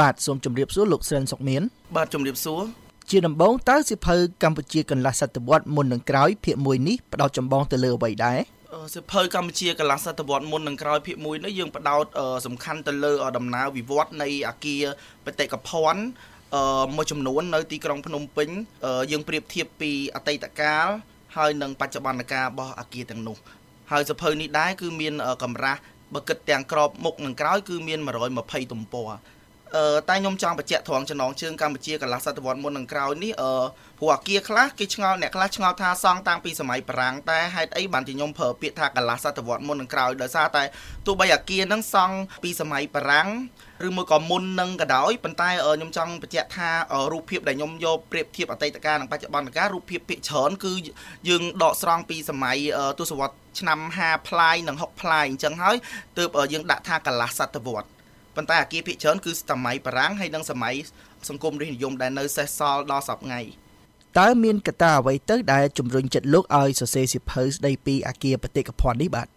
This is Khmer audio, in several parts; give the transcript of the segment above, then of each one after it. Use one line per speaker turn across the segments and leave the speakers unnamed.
បាទសូមជម្រាបសួរលោកស្រិនសុកមាន
បាទជម្រាបសួរ
ជាដំបូងតើសិភៅកម្ពុជាកន្លះសតវត្សមុននឹងក្រោយភាគ1នេះផ្ដោតចម្បងទៅលើអ្វីដែរ
សិភៅកម្ពុជាកន្លះសតវត្សមុននឹងក្រោយភាគ1នេះយើងផ្ដោតសំខាន់ទៅលើដំណើរវិវត្តនៃអាគារបេតិកភណ្ឌអឺមួយចំនួននៅទីក្រុងភ្នំពេញយើងប្រៀបធៀបពីអតីតកាលហើយនឹងបច្ចុប្បន្នកាលរបស់អាគារទាំងនោះហើយសភៅនេះដែរគឺមានកម្រាស់បើគិតទាំងក្របមុខនិងក្រោយគឺមាន120ទំព័រអឺ តែខ្ញុំចង់បញ្ជាក់ត្រង់ចំណងជើងកម្ពុជាកន្លះសតវត្សមុននឹងក្រោយនេះអឺព្រោះអាគារខ្លះគេឆ្ងល់អ្នកខ្លះឆ្ងល់ថាសង់តាំងពីសម័យបារាំងតែហេតុអីបានជាខ្ញុំប្រើពាក្យថាកន្លះសតវត្សមុននឹងក្រោយដោយសារតែទោះបីអាគារហ្នឹងសង់ពីសម័យបារាំងឬមួយក៏មុននឹងក៏ដោយប៉ុន្តែខ្ញុំចង់បញ្ជាក់ថារូបភាពដែលខ្ញុំយកប្រៀបធៀបអតីតកាលនិងបច្ចុប្បន្នកាលរូបភាពភាគច្រើនគឺយើងដកស្រង់ពីសម័យទសវត្សរ៍ឆ្នាំ50ផ្លាយនិង60ផ្លាយអញ្ចឹងហើយទើបយើងដាក់ថាកន្លះសតវត្ស ប៉ុន្តែអាគារភាគច្រើនគឺសម័យបារាំងហើយនិងសម័យសង្គមរាស្ត្រនិយមដែលនៅសេសសល់ដល់សប្តាហ៍ថ្ងៃ
តើមានកត្តាអ្វីទៅដែលជំរុញចិត្តលោកឲ្យសរសេរសៀវភៅស្ដីពីអាគារបេតិកភណ្ឌនេះបាទ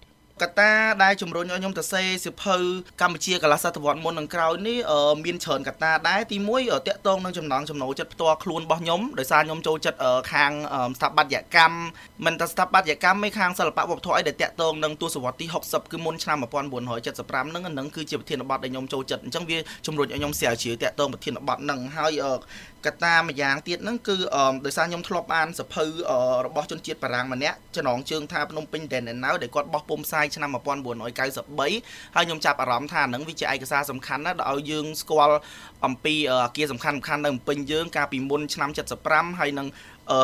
កត្តាដែលជំរុញឲ្យខ្ញុំទៅសេសិភៅកម្ពុជាកន្លះសតវត្សមុននឹងក្រោយនេះមានច្រើនកត្តាដែរទី1តកតងនឹងចំណងចំណូលចិត្តផ្ទាល់ខ្លួនរបស់ខ្ញុំដោយសារខ្ញុំចូលចិត្តខាងស្ថាបត្យកម្មមិនតែស្ថាបត្យកម្មទេខាងសិល្បៈវប្បធម៌អីដែលតកតងនឹងទសវត្សទី60គឺមុនឆ្នាំ1975ហ្នឹងហ្នឹងគឺជាប្រធានបទដែលខ្ញុំចូលចិត្តអញ្ចឹងវាជំរុញឲ្យខ្ញុំស្រាវជ្រាវតកតងប្រធានបទហ្នឹងហើយកត្តាម្យ៉ាងទៀតហ្នឹងគឺដោយសារខ្ញុំធ្លាប់អានសភៅរបស់ជនជាតិបារាំងម្នាក់ចំណងជើងថាភ្នំពេញ Then and Now ដែលគាត់បោះពុំផ្សាយឆ្នាំ1993ហើយខ្ញុំចាប់អារម្មណ៍ថាហ្នឹងវាជាឯកសារសំខាន់ណាស់ដែលឲ្យយើងស្គាល់អំពីអាគារសំខាន់សំខាន់នៅភ្នំពេញយើងកាលពីមុនឆ្នាំ75ហើយនឹង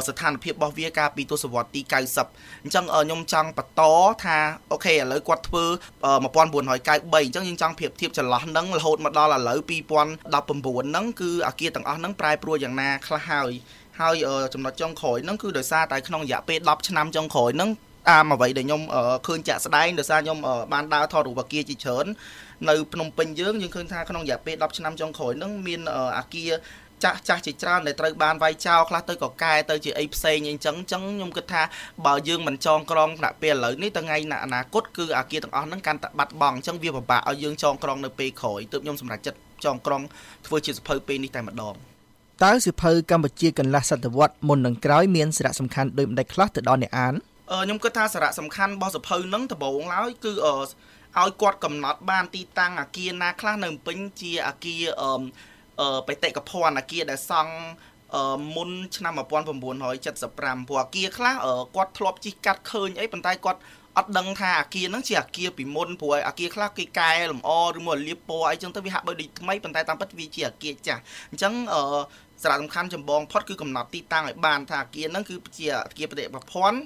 ស្ថានភាពរបស់វាកាលពីទសវត្សទី90អញ្ចឹងខ្ញុំចង់បន្តថាអូខេឥឡូវគាត់ធ្វើ1993អញ្ចឹងយើងចង់ប្រៀបធៀបចន្លោះហ្នឹងរហូតមកដល់ឥឡូវ2019ហ្នឹងគឺអាគារទាំងអស់ហ្នឹងប្រែប្រួលយ៉ាងណាខ្លះហើយហើយចំណុចចុងក្រោយហ្នឹងគឺដោយសារតែក្នុងរយៈពេល10ឆ្នាំចុងក្រោយហ្នឹង តាមអ្វីដែលខ្ញុំឃើញចាក់ស្ដែងដោយសារខ្ញុំបានដើរថតរូបអាគារជាច្រើននៅភ្នំពេញយើងយើងឃើញថាក្នុងរយៈពេល10ឆ្នាំចុងក្រោយហ្នឹងមានអាគារចាស់ចាស់ជាច្រើនដែលត្រូវបានវាយចោលខ្លះទៅក៏កែទៅជាអីផ្សេងអីចឹងចឹងខ្ញុំគិតថាបើយើងមិនចងក្រងដាក់ពេលឥឡូវនេះថ្ងៃអនាគតគឺអាគារទាំងអស់ហ្នឹងកាន់តែបាត់បង់អញ្ចឹងវាពិបាកឲ្យយើងចងក្រងនៅពេលក្រោយទើបខ្ញុំសម្រេចចិត្តចងក្រងធ្វើជាសភៅពេលនេះតែម្ដង
តើសិភៅកម្ពុជាកន្លះសតវត្សមុននឹងក្រោយមានសារៈសំខាន់ដូចម្ដេចខ្លះទៅដល់អ្នកអាន
ខ្ញុំគិតថាសារៈសំខាន់របស់សភៅហ្នឹងដំបូងឡើយគឺឲ្យគាត់កំណត់បានទីតាំងអាគារណាខ្លះនៅពេញជាអាគារអឺបេតិកភណ្ឌអាគារដែលសង់មុនឆ្នាំ1975ព្រោះអាគារខ្លះគាត់ធ្លាប់ជិះកាត់ឃើញអីប៉ុន្តែគាត់អត់ដឹងថាអាគារហ្នឹងជាអាគារពីមុនព្រោះអាគារខ្លះគេកែលម្អឬមកលាបពណ៌អីចឹងទៅវាហាក់បីដូចថ្មីប៉ុន្តែតាមពិតវាជាអាគារចាស់អញ្ចឹងអឺសារៈសំខាន់ចម្បងផុតគឺកំណត់ទីតាំងឲ្យបានថាអាគារហ្នឹងគឺជាអាគារបដិបភ័ណ្ឌ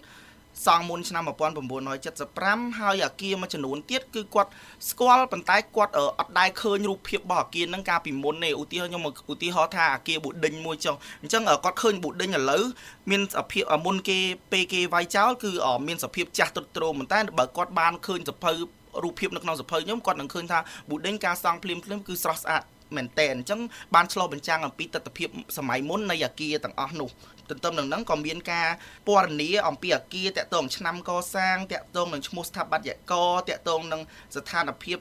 សង់មុនឆ្នាំ1975ហើយអាគារមួយចំនួនទៀតគឺគាត់ស្គាល់ប៉ុន្តែគាត់អត់ដែលឃើញរូបភាពរបស់អាគារហ្នឹងកាលពីមុនទេឧទាហរណ៍ខ្ញុំឧទាហរណ៍ថាអាគារប៊ូដិញមួយចុះអញ្ចឹងគាត់ឃើញប៊ូដិញឥឡូវមានសភាពមុនគេពេលគេវាយចោលគឺមានសភាពចាស់ទ្រុឌទ្រោមប៉ុន្តែបើគាត់បានឃើញសភៅរូបភាពនៅក្នុងសភៅខ្ញុំគាត់នឹងឃើញថាប៊ូដិញការសង់ភ្លាមភ្លាមគឺស្រស់ស្អាតមែនតែនអញ្ចឹងបានឆ្លុះបញ្ចាំងអំពីទស្សនវិជ្ជាសម័យមុននៃអាគារទាំងអស់នោះ ទន្ទឹមនឹងហ្នឹងក៏មានការពណ៌នាអំពីអាគារតាក់ទងឆ្នាំកសាងតាក់ទងនឹងឈ្មោះស្ថាបត្យករតាក់ទងនឹងស្ថានភាព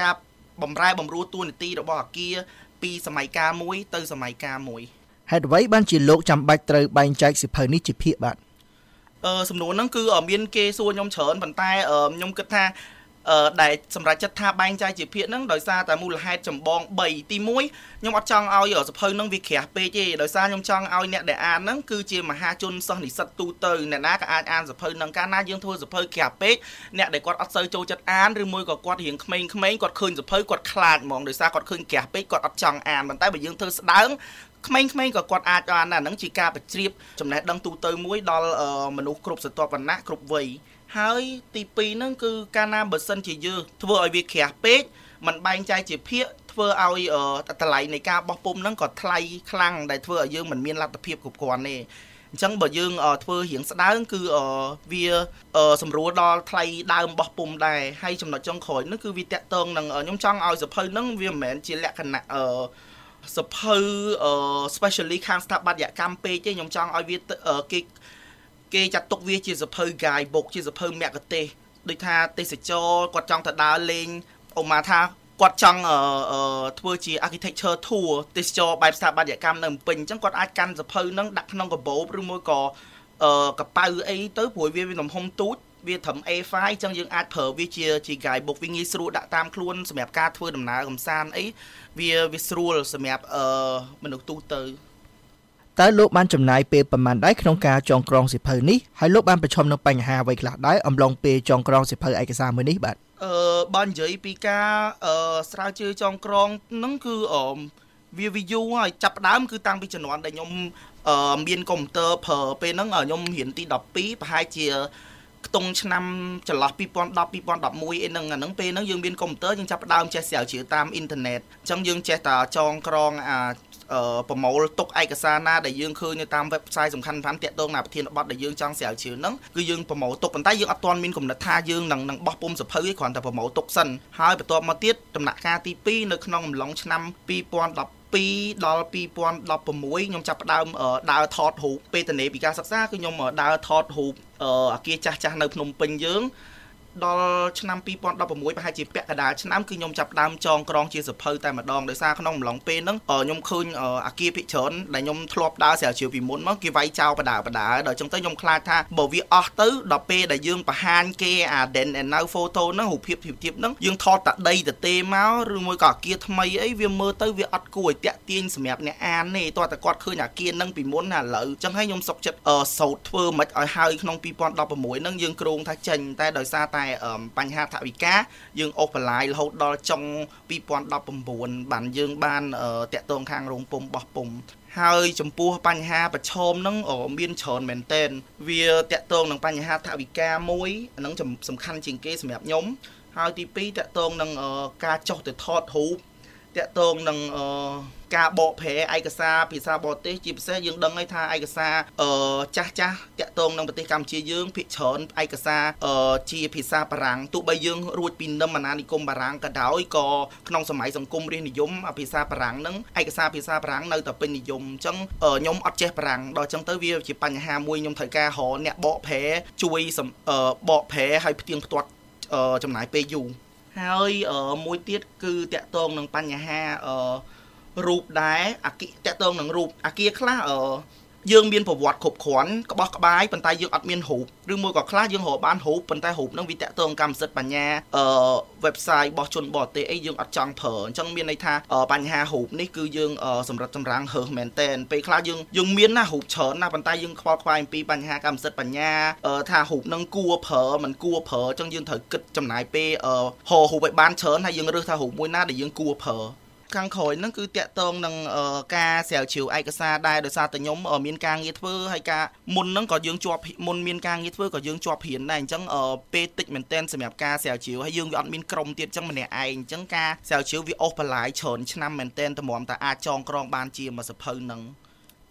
ការបំរែបំរួលតួនាទីរបស់អាគារពីសម័យកាលមួយទៅសម័យកាលមួយ
ហេតុអ្វីបានជាលោកចាំបាច់ត្រូវបែងចែកសិភៅនេះជាភាគបាទ
អឺសំណួរហ្នឹងគឺមានគេសួរខ្ញុំច្រើនប៉ុន្តែខ្ញុំគិតថាអឺ ដែលសម្រាប់ចិត្តថាបែងចែកជាភាគហ្នឹងដោយសារតែមូលហេតុចម្បង3ទី1ខ្ញុំអត់ចង់ឲ្យសភៅហ្នឹងវាក្រាស់ពេកទេដោយសារខ្ញុំចង់ឲ្យអ្នកដែលអានហ្នឹងគឺជាមហាជនសិស្សនិស្សិតទូទៅអ្នកណាក៏អាចអានសភៅហ្នឹងកាលណាយើងធ្វើសភៅក្រាស់ពេកអ្នកដែលគាត់អត់សូវចូលចិត្តអានឬមួយក៏គាត់រៀងក្មេងៗគាត់ឃើញសភៅគាត់ខ្លាចហ្មងដោយសារគាត់ឃើញក្រាស់ពេកគាត់អត់ចង់អានប៉ុន្តែបើយើងធ្វើស្ដើងក្មេងៗក៏គាត់អាចអានដែរហ្នឹងជាការបញ្ជ្រាបចំណេះដឹងទូទៅមួយដល់មនុស្សគ្រប់ស្រទាប់វណ្ណៈគ្រប់វ័យ ហើយទី2ហ្នឹងគឺកាលណាបើសិនជាយើងធ្វើឲ្យវាក្រាស់ពេកมันបែងចែកជាភាគធ្វើឲ្យតម្លៃនៃការបោះពុំហ្នឹងក៏ថ្លៃខ្លាំងដែលធ្វើឲ្យយើងមិនមានលទ្ធភាពគ្រប់គ្រាន់ទេអញ្ចឹងបើយើងធ្វើរៀងស្ដើងគឺវាសម្រួលដល់ថ្លៃដើមរបស់ពុំដែរហើយចំណុចចុងក្រោយនោះគឺវាតកតងនឹងខ្ញុំចង់ឲ្យសភៅហ្នឹងវាមិនមែនជាលក្ខណៈអឺសភៅ specially ខាងស្ថាបត្យកម្មពេកទេខ្ញុំចង់ឲ្យវាគេ គេចាត់ទុកវាជាសភៅ guide book ជាសភៅមគ្គទេសដូចថាទេសចរគាត់ចង់ទៅដើរលេងអូម៉ាថាគាត់ចង់ធ្វើជា architecture tour ទេសចរបែបស្ថាបត្យកម្មនៅភ្នំពេញអញ្ចឹងគាត់អាចកាន់សភៅហ្នឹងដាក់ក្នុងកាបូបឬមួយក៏អឺកប៉ៅអីទៅព្រោះវាមានទំហំទូចវាត្រឹម A5 អញ្ចឹងយើងអាចប្រើវាជាជា guidebook វាងាយស្រួលដាក់តាមខ្លួនសម្រាប់ការធ្វើដំណើរកំសាន្តអីវាវាស្រួលសម្រាប់អឺមនុស្សទូទៅ
តើលោកបានចំណាយពេលប្រមាណដែរក្នុងការចងក្រងសិភៅនេះហើយលោកបានប្រឈមនឹងបញ្ហាអ្វីខ្លះដែរអំឡុងពេលចងក្រងសិភៅឯកសារមួយនេះបាទ
អឺបើនិយាយពីការអឺស្រាវជ្រាវចងក្រងហ្នឹងគឺអឺវាវាយូរហើយចាប់ដើមគឺតាំងពីជំនាន់ដែលខ្ញុំអឺមានកុំព្យូទ័រប្រើពេលហ្នឹងខ្ញុំរៀនទី12ប្រហែលជាខ្ទង់ឆ្នាំចន្លោះ2010 2011អីហ្នឹងអាហ្នឹងពេលហ្នឹងយើងមានកុំព្យូទ័រយើងចាប់ផ្ដើមចេះស្រាវជ្រាវតាមអ៊ីនធឺណិតអញ្ចឹងយើងចេះតែចងក្រងអា ប្រមូលទុកឯកសារណាដែលយើងឃើញនៅតាម website សំខាន់ៗតាក់ទងនឹងប្រធានបទដែលយើងចង់ស្រាវជ្រាវហ្នឹងគឺយើងប្រមូលទុកប៉ុន្តែយើងអត់ទាន់មានកំណត់ថាយើងនឹងនឹងបោះពុំសភៅឯគ្រាន់តែប្រមូលទុកសិនហើយបន្ទាប់មកទៀតដំណាក់កាលទី2នៅក្នុងអំឡុងឆ្នាំ2010 2ដល់2016ខ្ញុំចាប់ផ្ដើមដើរថតរូបពេលតនេពីការសិក្សាគឺខ្ញុំដើរថតរូបអាគារចាស់ចាស់នៅភ្នំពេញយើង ដល់ឆ្នាំ2016ប្រហែលជាពាក់កណ្ដាលឆ្នាំគឺខ្ញុំចាប់ដើមចងក្រងជាសភៅតែម្ដងដោយសារក្នុងអំឡុងពេលហ្នឹងខ្ញុំឃើញអាគារភិកច្រើនដែលខ្ញុំធ្លាប់ដើរស្រាវជ្រាវពីមុនមកគេវាយចោលបដាបដាដល់អញ្ចឹងទៅខ្ញុំខ្លាចថាបើវាអស់ទៅដល់ពេលដែលយើងបង្ហាញគេអា then and now photo ហ្នឹងរូបភាពភាពទៀតហ្នឹងយើងថតតាដីទៅទេមកឬមួយក៏អាគារថ្មីអីវាមើលទៅវាអត់គួរឲ្យតាក់ទាញសម្រាប់អ្នកអានទេតោះតែគាត់ឃើញអាគារហ្នឹងពីមុនណាឥឡូវអញ្ចឹងហើយខ្ញុំសុកចិត្តសោតធ្វើមិនឲ្យហើយក្នុង2016ហ្នឹងយើងគ្រោងថាចេញតែដោយសារតែបញ្ហាថវិកាយើងអូសបន្លាយរហូតដល់ចុង2019បានយើងបានតាក់ទងខាងរោងពុំបោះពុំហើយចំពោះបញ្ហាប្រឈមហ្នឹងមានច្រើនមែនតែនវាតាក់ទងនឹងបញ្ហាថវិកាមួយអាហ្នឹងសំខាន់ជាងគេសម្រាប់ខ្ញុំហើយទី2តាក់ទងនឹងការចុះទៅថតរូប តាក់ទងនឹងការបកប្រែឯកសារភាសាបរទេសជាពិសេសយើងដឹងហើយថាឯកសារអឺចាស់ចាស់តាក់ទងនឹងប្រទេសកម្ពុជាយើងភាគច្រើនឯកសារអឺជាភាសាបារាំងទោះបីយើងរួចពីនឹមអាណានិគមបារាំងក៏ដោយក៏ក្នុងសម័យសង្គមរាស្ត្រនិយមភាសាបារាំងហ្នឹងឯកសារភាសាបារាំងនៅតែពេញនិយមអញ្ចឹងខ្ញុំអត់ចេះបារាំងដល់អញ្ចឹងទៅវាជាបញ្ហាមួយខ្ញុំត្រូវការរកអ្នកបកប្រែជួយបកប្រែឲ្យផ្ទៀងផ្ទាត់ចំណាយពេលយូរ ហើយមួយទៀតគឺតកតងនឹងបញ្ហាអឺរូបដែរអាគិតកតងនឹងរូបអាគារខ្លះអឺ យើងមានប្រវត្តិគ្រប់គ្រាន់ក្បោះក្បាយប៉ុន្តែយើងអត់មានរូបឬមួយក៏ខ្លះយើងរកបានរូបប៉ុន្តែរូបហ្នឹងវាតាក់ទងកម្មសិទ្ធិបញ្ញាអឺ website របស់ជនបរទេសអីយើងអត់ចង់ប្រើអញ្ចឹងមានន័យថាបញ្ហារូបនេះគឺយើងសម្រាប់ចម្រាំងហើសមែនតែនពេលខ្លះយើងយើងមានណារូបច្រើនណាប៉ុន្តែយើងខ្វល់ខ្វាយអំពីបញ្ហាកម្មសិទ្ធិបញ្ញាថារូបហ្នឹងគួរប្រើមិនគួរប្រើអញ្ចឹងយើងត្រូវគិតចំណាយពេលហៅរូបឲ្យបានច្រើនហើយយើងរើសថារូបមួយណាដែលយើងគួរប្រើ ខាងក្រោយហ្នឹងគឺតាក់ទងនឹងការស្រាវជ្រាវឯកសារដែរដោយសារតែខ្ញុំមានការងារធ្វើហើយការមុនហ្នឹងក៏យើងជាប់មុនមានការងារធ្វើក៏យើងជាប់ព្រៀនដែរអញ្ចឹងពេលតិចមែនតែនសម្រាប់ការស្រាវជ្រាវហើយយើងវាអត់មានក្រុមទៀតអញ្ចឹងម្នាក់ឯងអញ្ចឹងការស្រាវជ្រាវវាអូសបន្លាយច្រើនឆ្នាំមែនតែនតម្រាំតែអាចចងក្រងបានជាមួយសភៅហ្នឹង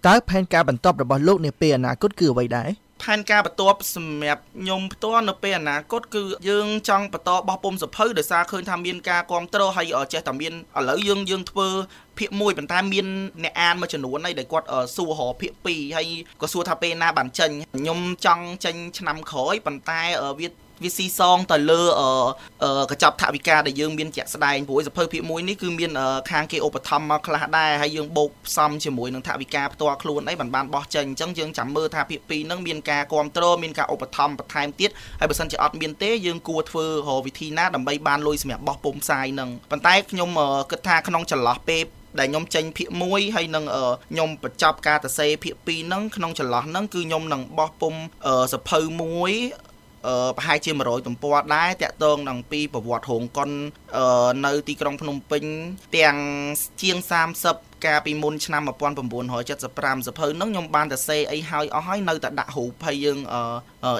តើផែនការបន្តរបស់លោកនាពេលអនាគតគឺអ្វីដែរ
ផែនការបន្ទាប់សម្រាប់ខ្ញុំផ្ទាល់នៅពេលអនាគតគឺយើងចង់បន្តបោះពុំសភៅដោយសារឃើញថាមានការគ្រប់គ្រងហើយចេះតែមានឥឡូវយើងយើងធ្វើភាគ1ប៉ុន្តែមានអ្នកអានមួយចំនួនហើយដែលគាត់សួររភាគ2ហើយក៏សួរថាពេលណាបានចេញខ្ញុំចង់ចេញឆ្នាំក្រោយប៉ុន្តែវា វាស៊ីសងទៅលើកញ្ចប់ថវិកាដែលយើងមានជាក់ស្ដែងព្រោះសភៅភាគ1នេះគឺមានខាងគេឧបត្ថម្ភមកខ្លះដែរហើយយើងបូកផ្សំជាមួយនឹងថវិកាផ្ទាល់ខ្លួនអីបានបានបោះចេញអញ្ចឹងយើងចាំមើលថាភាគ2ហ្នឹងមានការគ្រប់គ្រងមានការឧបត្ថម្ភបន្ថែមទៀតហើយបើសិនជាអត់មានទេយើងគួរធ្វើរវិធីណាដើម្បីបានលុយសម្រាប់បោះពុំផ្សាយហ្នឹងប៉ុន្តែខ្ញុំគិតថាក្នុងចន្លោះពេលដែលខ្ញុំចេញភាគ1ហើយនឹងខ្ញុំបញ្ចប់ការទៅសេភាគ2ហ្នឹងក្នុងចន្លោះហ្នឹងគឺខ្ញុំនឹងបោះពុំសភៅមួយ ប្រហែលជា100ទំព័រដែរតាក់ទងនឹងពីប្រវត្តិរោងកុននៅទីក្រុងភ្នំពេញទាំងជាង30កាលពីមុនឆ្នាំ1975សភៅហ្នឹងខ្ញុំបានតែសេអីហើយអស់ហើយនៅតែដាក់រូបហើយយើង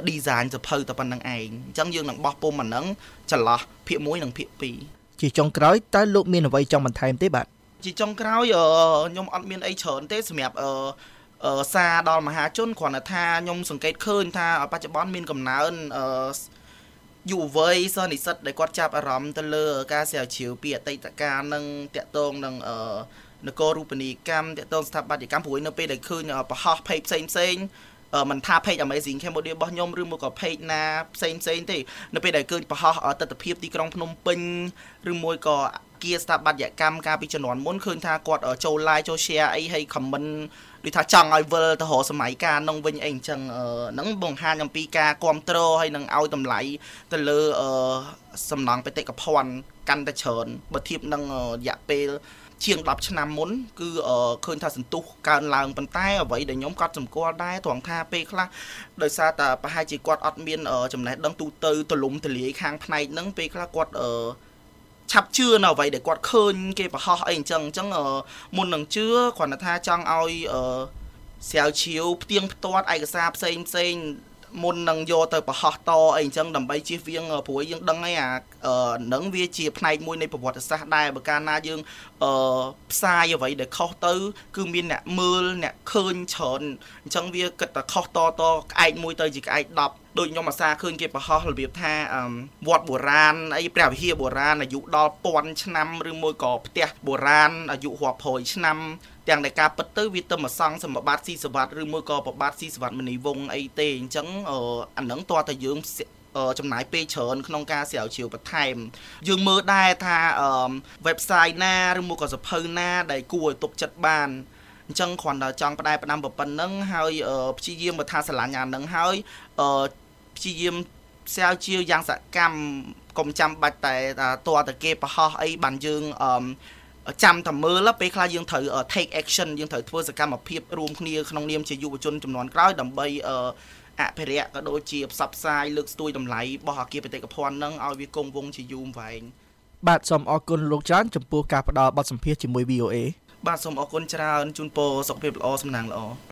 design សភៅតែប៉ុណ្្នឹងឯងអញ្ចឹងយើងនឹងបោះពុំអាហ្នឹងចន្លោះភាគ1និងភាគ2
ជាចុងក្រោយតើលោកមានអ្វីចង់បន្ថែមទេបាទ
ជាចុងក្រោយខ្ញុំអត់មានអីច្រើនទេសម្រាប់ សារដល់មហាជនគ្រាន់តែថាខ្ញុំសង្កេតឃើញថាបច្ចុប្បន្នមានកំណើនយុវវ័យសិស្សនិស្សិតដែលគាត់ចាប់អារម្មណ៍ទៅលើ ការស្រាវជ្រាវពីអតីតកាលនឹងតាក់ទងនឹងនគររូបនីយកម្មតាក់ទងស្ថាបត្យកម្មព្រួយនៅពេលដែលឃើញប្រហោះភេកផ្សេងផ្សេងមិនថា page Amazing Cambodia របស់ខ្ញុំឬមកក៏ page ណាផ្សេងផ្សេងទេនៅពេលដែលឃើញប្រហោះទស្សនវិជ្ជាទីក្រុងភ្នំពេញឬមួយក៏ គាស្ថាបត្យកម្មកាលពីជំនាន់មុនឃើញថាគាត់ចូល like ចូល share អីហើយ comment ដូចថាចង់ឲ្យវិលទៅរកសម័យកាលនោះវិញអីអញ្ចឹងហ្នឹងបង្ហាញអំពីការគ្រប់គ្រងហើយនឹងឲ្យតម្លៃទៅលើសំណង់បេតិកភណ្ឌកាន់តែច្រើនបើធៀបនឹងរយៈពេលជាង10ឆ្នាំមុនគឺឃើញថាសន្ទុះកើនឡើងប៉ុន្តែអ្វីដែលខ្ញុំក៏សម្គាល់ដែរត្រង់ថាពេលខ្លះដោយសារតែប្រហែលជាគាត់អត់មានចំណេះដឹងទូទៅទលំទលាយខាងផ្នែកហ្នឹងពេលខ្លះគាត់ ឆាប់ជឿនៅអ្វីដែលគាត់ឃើញគេប្រហោះអីអញ្ចឹងអញ្ចឹងមុននឹងជឿគ្រាន់តែថាចង់ឲ្យស្រាវជ្រាវផ្ទៀងផ្ទាត់ឯកសារផ្សេងផ្សេងមុននឹងយកទៅប្រហោះតអីអញ្ចឹងដើម្បីជៀសវាងព្រោះយើងដឹងហើយអានឹងវាជាផ្នែកមួយនៃប្រវត្តិសាស្ត្រដែរបើកាលណាយើងអឺផ្សាយអ្វីដែលខុសទៅ គឺមានអ្នកមើលអ្នកឃើញច្រើនអញ្ចឹងវាគិតតែខុសតតក្អែកមួយទៅជាក្អែក10 ដូចខ្ញុំអាសាឃើញគេប្រហោះរបៀបថាវត្តបុរាណអីព្រះវិហារបុរាណអាយុដល់ពាន់ឆ្នាំឬមួយក៏ផ្ទះបុរាណអាយុរាប់រយឆ្នាំទាំងដែលការពិតទៅវាទៅមកសង់សម្បត្តិស៊ីសវត្តឬមួយក៏ប្របាទស៊ីសវត្តមនីវងអីទេអញ្ចឹងអានឹងតើតើយើងចំណាយពេលច្រើនក្នុងការស្រាវជ្រាវបន្ថែមយើងមើលដែរថា website ណាឬមួយក៏សភៅណាដែលគួរឲ្យទុកចិត្តបាន អញ្ចឹងគ្រាន់តែចង់ផ្ដែផ្ដាំប៉ុណ្ណឹងហើយព្យាយាមបើថាស្រឡាញ់អានឹងហើយព្យាយាមស្រាវជ្រាវយ៉ាងសកម្មកុំចាំបាច់តែតើតើគេប្រហោះអីបានយើងអឺចាំតែមើលពេលខ្លះយើងត្រូវ take action យើងត្រូវធ្វើសកម្មភាពរួមគ្នាក្នុងនាមជាយុវជនចំនួនក្រោយដើម្បីអភិរក្សក៏ដូចជាផ្សព្វផ្សាយលើកស្ទួយតម្លៃរបស់អគារបេតិកភណ្ឌនឹងឲ្យវាគង់វង្សជាយូរវែង
បាទសូមអរគុណលោកច្រើនចំពោះការផ្ដល់បទសម្ភាសន៍ជាមួយ VOA
បាទសូមអរគុណច្រើនជូនពរសុខភាពល្អសំណាងល្អ